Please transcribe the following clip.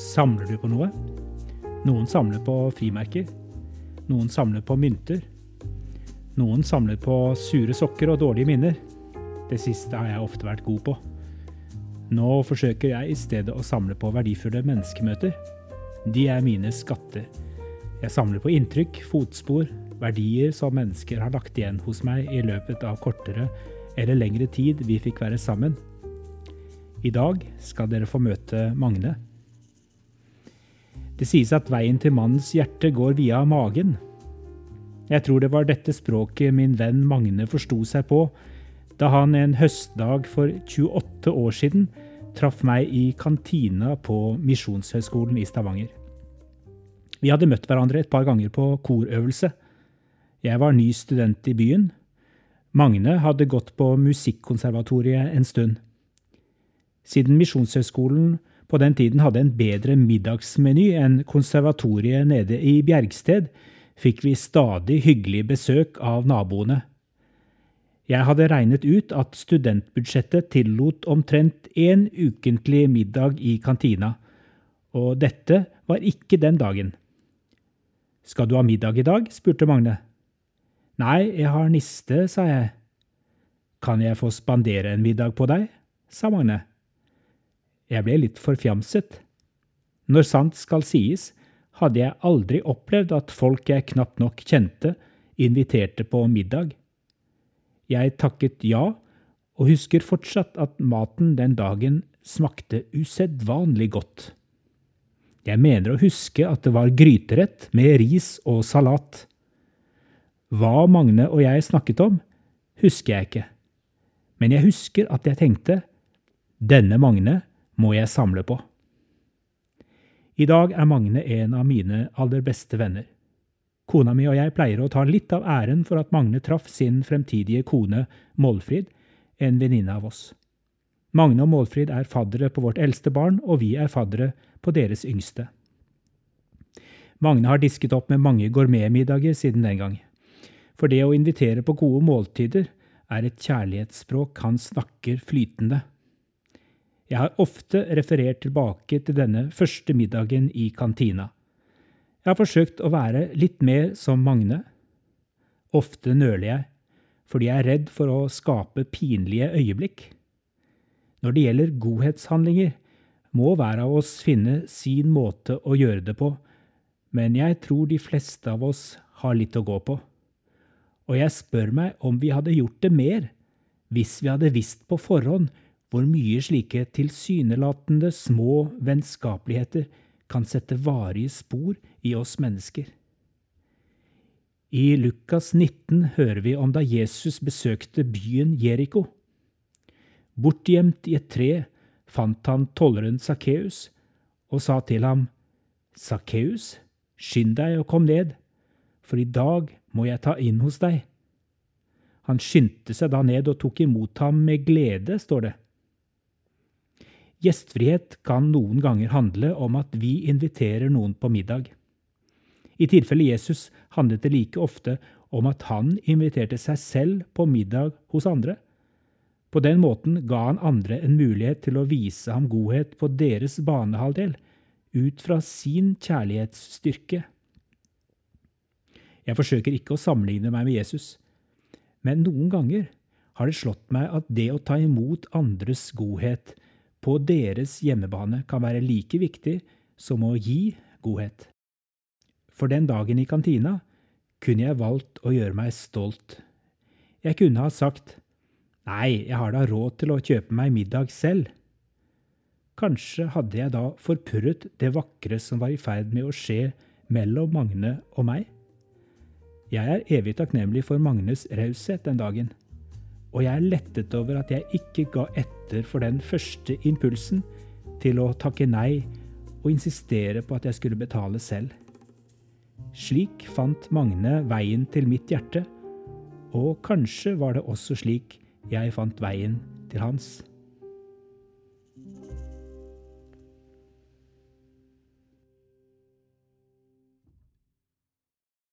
Samler du på noe? Noen samler på frimerker. Noen samler på mynter. Noen samler på sure sokker og dårlige minner. Det siste har jeg ofte vært god på. Nå forsøker jeg i stedet å samle på verdifulle menneskemøter. De er mine skatter. Jeg samler på inntrykk, fotspor, verdier som mennesker har lagt igjen hos meg i løpet av kortere eller lengre tid vi fikk være sammen. I dag skal dere få møte Magne. Det sies at veien til mannens hjerte går via magen. Jeg tror det var dette språket min venn Magne forsto seg på da han en høstdag for 28 år siden traff meg i kantina på Misjonshøgskolen i Stavanger. Vi hadde møtt hverandre et par ganger på korøvelse. Jeg var ny student i byen. Magne hadde gått på Musikkonservatoriet en stund. Siden Misjonshøgskolen på den tiden hadde en bedre middagsmeny enn konservatoriet nede i Bjergsted, fikk vi stadig hyggelig besøk av naboene. Jeg hadde regnet ut at studentbudsjettet tillot omtrent én ukentlig middag i kantina, og dette var ikke den dagen. Skal du ha middag i dag? spurte Magne. Nei, jeg har niste, sa jeg. Kan jeg få spandere en middag på deg? sa Magne. Jeg ble litt forfjamset. Når sant skal sies, hadde jeg aldri opplevd at folk jeg knapt nok kjente, inviterte på middag. Jeg takket ja, og husker fortsatt at maten den dagen smakte usedvanlig godt. Jeg mener å huske at det var gryterett med ris og salat. Hva Magne og jeg snakket om, husker jeg ikke, men jeg husker at jeg tenkte, denne Magne må jeg samle på. I dag er Magne en av mine aller beste venner. Kona mi og jeg pleier å ta litt av æren for at Magne traff sin fremtidige kone Målfrid, en venninne av oss. Magne og Målfrid er faddere på vårt eldste barn, og vi er faddere på deres yngste. Magne har disket opp med mange gourmetmiddager siden den gang. For det å invitere på gode måltider er et kjærlighetsspråk han snakker flytende. Jeg har ofte referert tilbake til denne første middagen i kantina. Jeg har forsøkt å være litt mer som Magne. Ofte nøler jeg, fordi jeg er redd for å skape pinlige øyeblikk. Når det gjelder godhetshandlinger, må hver av oss finne sin måte å gjøre det på, men jeg tror de fleste av oss har litt å gå på. Og jeg spør meg om vi hadde gjort det mer hvis vi hadde visst på forhånd hvor mye slike tilsynelatende små vennskapeligheter kan sette varige spor i oss mennesker. I Lukas 19 hører vi om da Jesus besøkte byen Jeriko. Bortgjemt i et tre fant han tolleren Sakkeus og sa til ham, Sakkeus, skynd deg og kom ned, for i dag må jeg ta inn hos deg. Han skyndte seg da ned og tok imot ham med glede, står det. Gjestfrihet kan noen ganger handle om at vi inviterer noen på middag. I tilfelle Jesus handlet det like ofte om at han inviterte seg selv på middag hos andre. På den måten ga han andre en mulighet til å vise ham godhet på deres banehalvdel, ut fra sin kjærlighetsstyrke. Jeg forsøker ikke å sammenligne meg med Jesus, men noen ganger har det slått meg at det å ta imot andres godhet på deres hjemmebane kan være like viktig som å gi godhet. For den dagen i kantina kunne jeg valgt å gjøre meg stolt. Jeg kunne ha sagt nei, jeg har da råd til å kjøpe meg middag selv. Kanskje hadde jeg da forpurret det vakre som var i ferd med å skje mellom Magne og meg. Jeg er evig takknemlig for Magnes raushet den dagen og jeg er lettet over at jeg ikke ga etter for den første impulsen til å takke nei og insistere på at jeg skulle betale selv. Slik fant Magne veien til mitt hjerte, og kanskje var det også slik jeg fant veien til hans.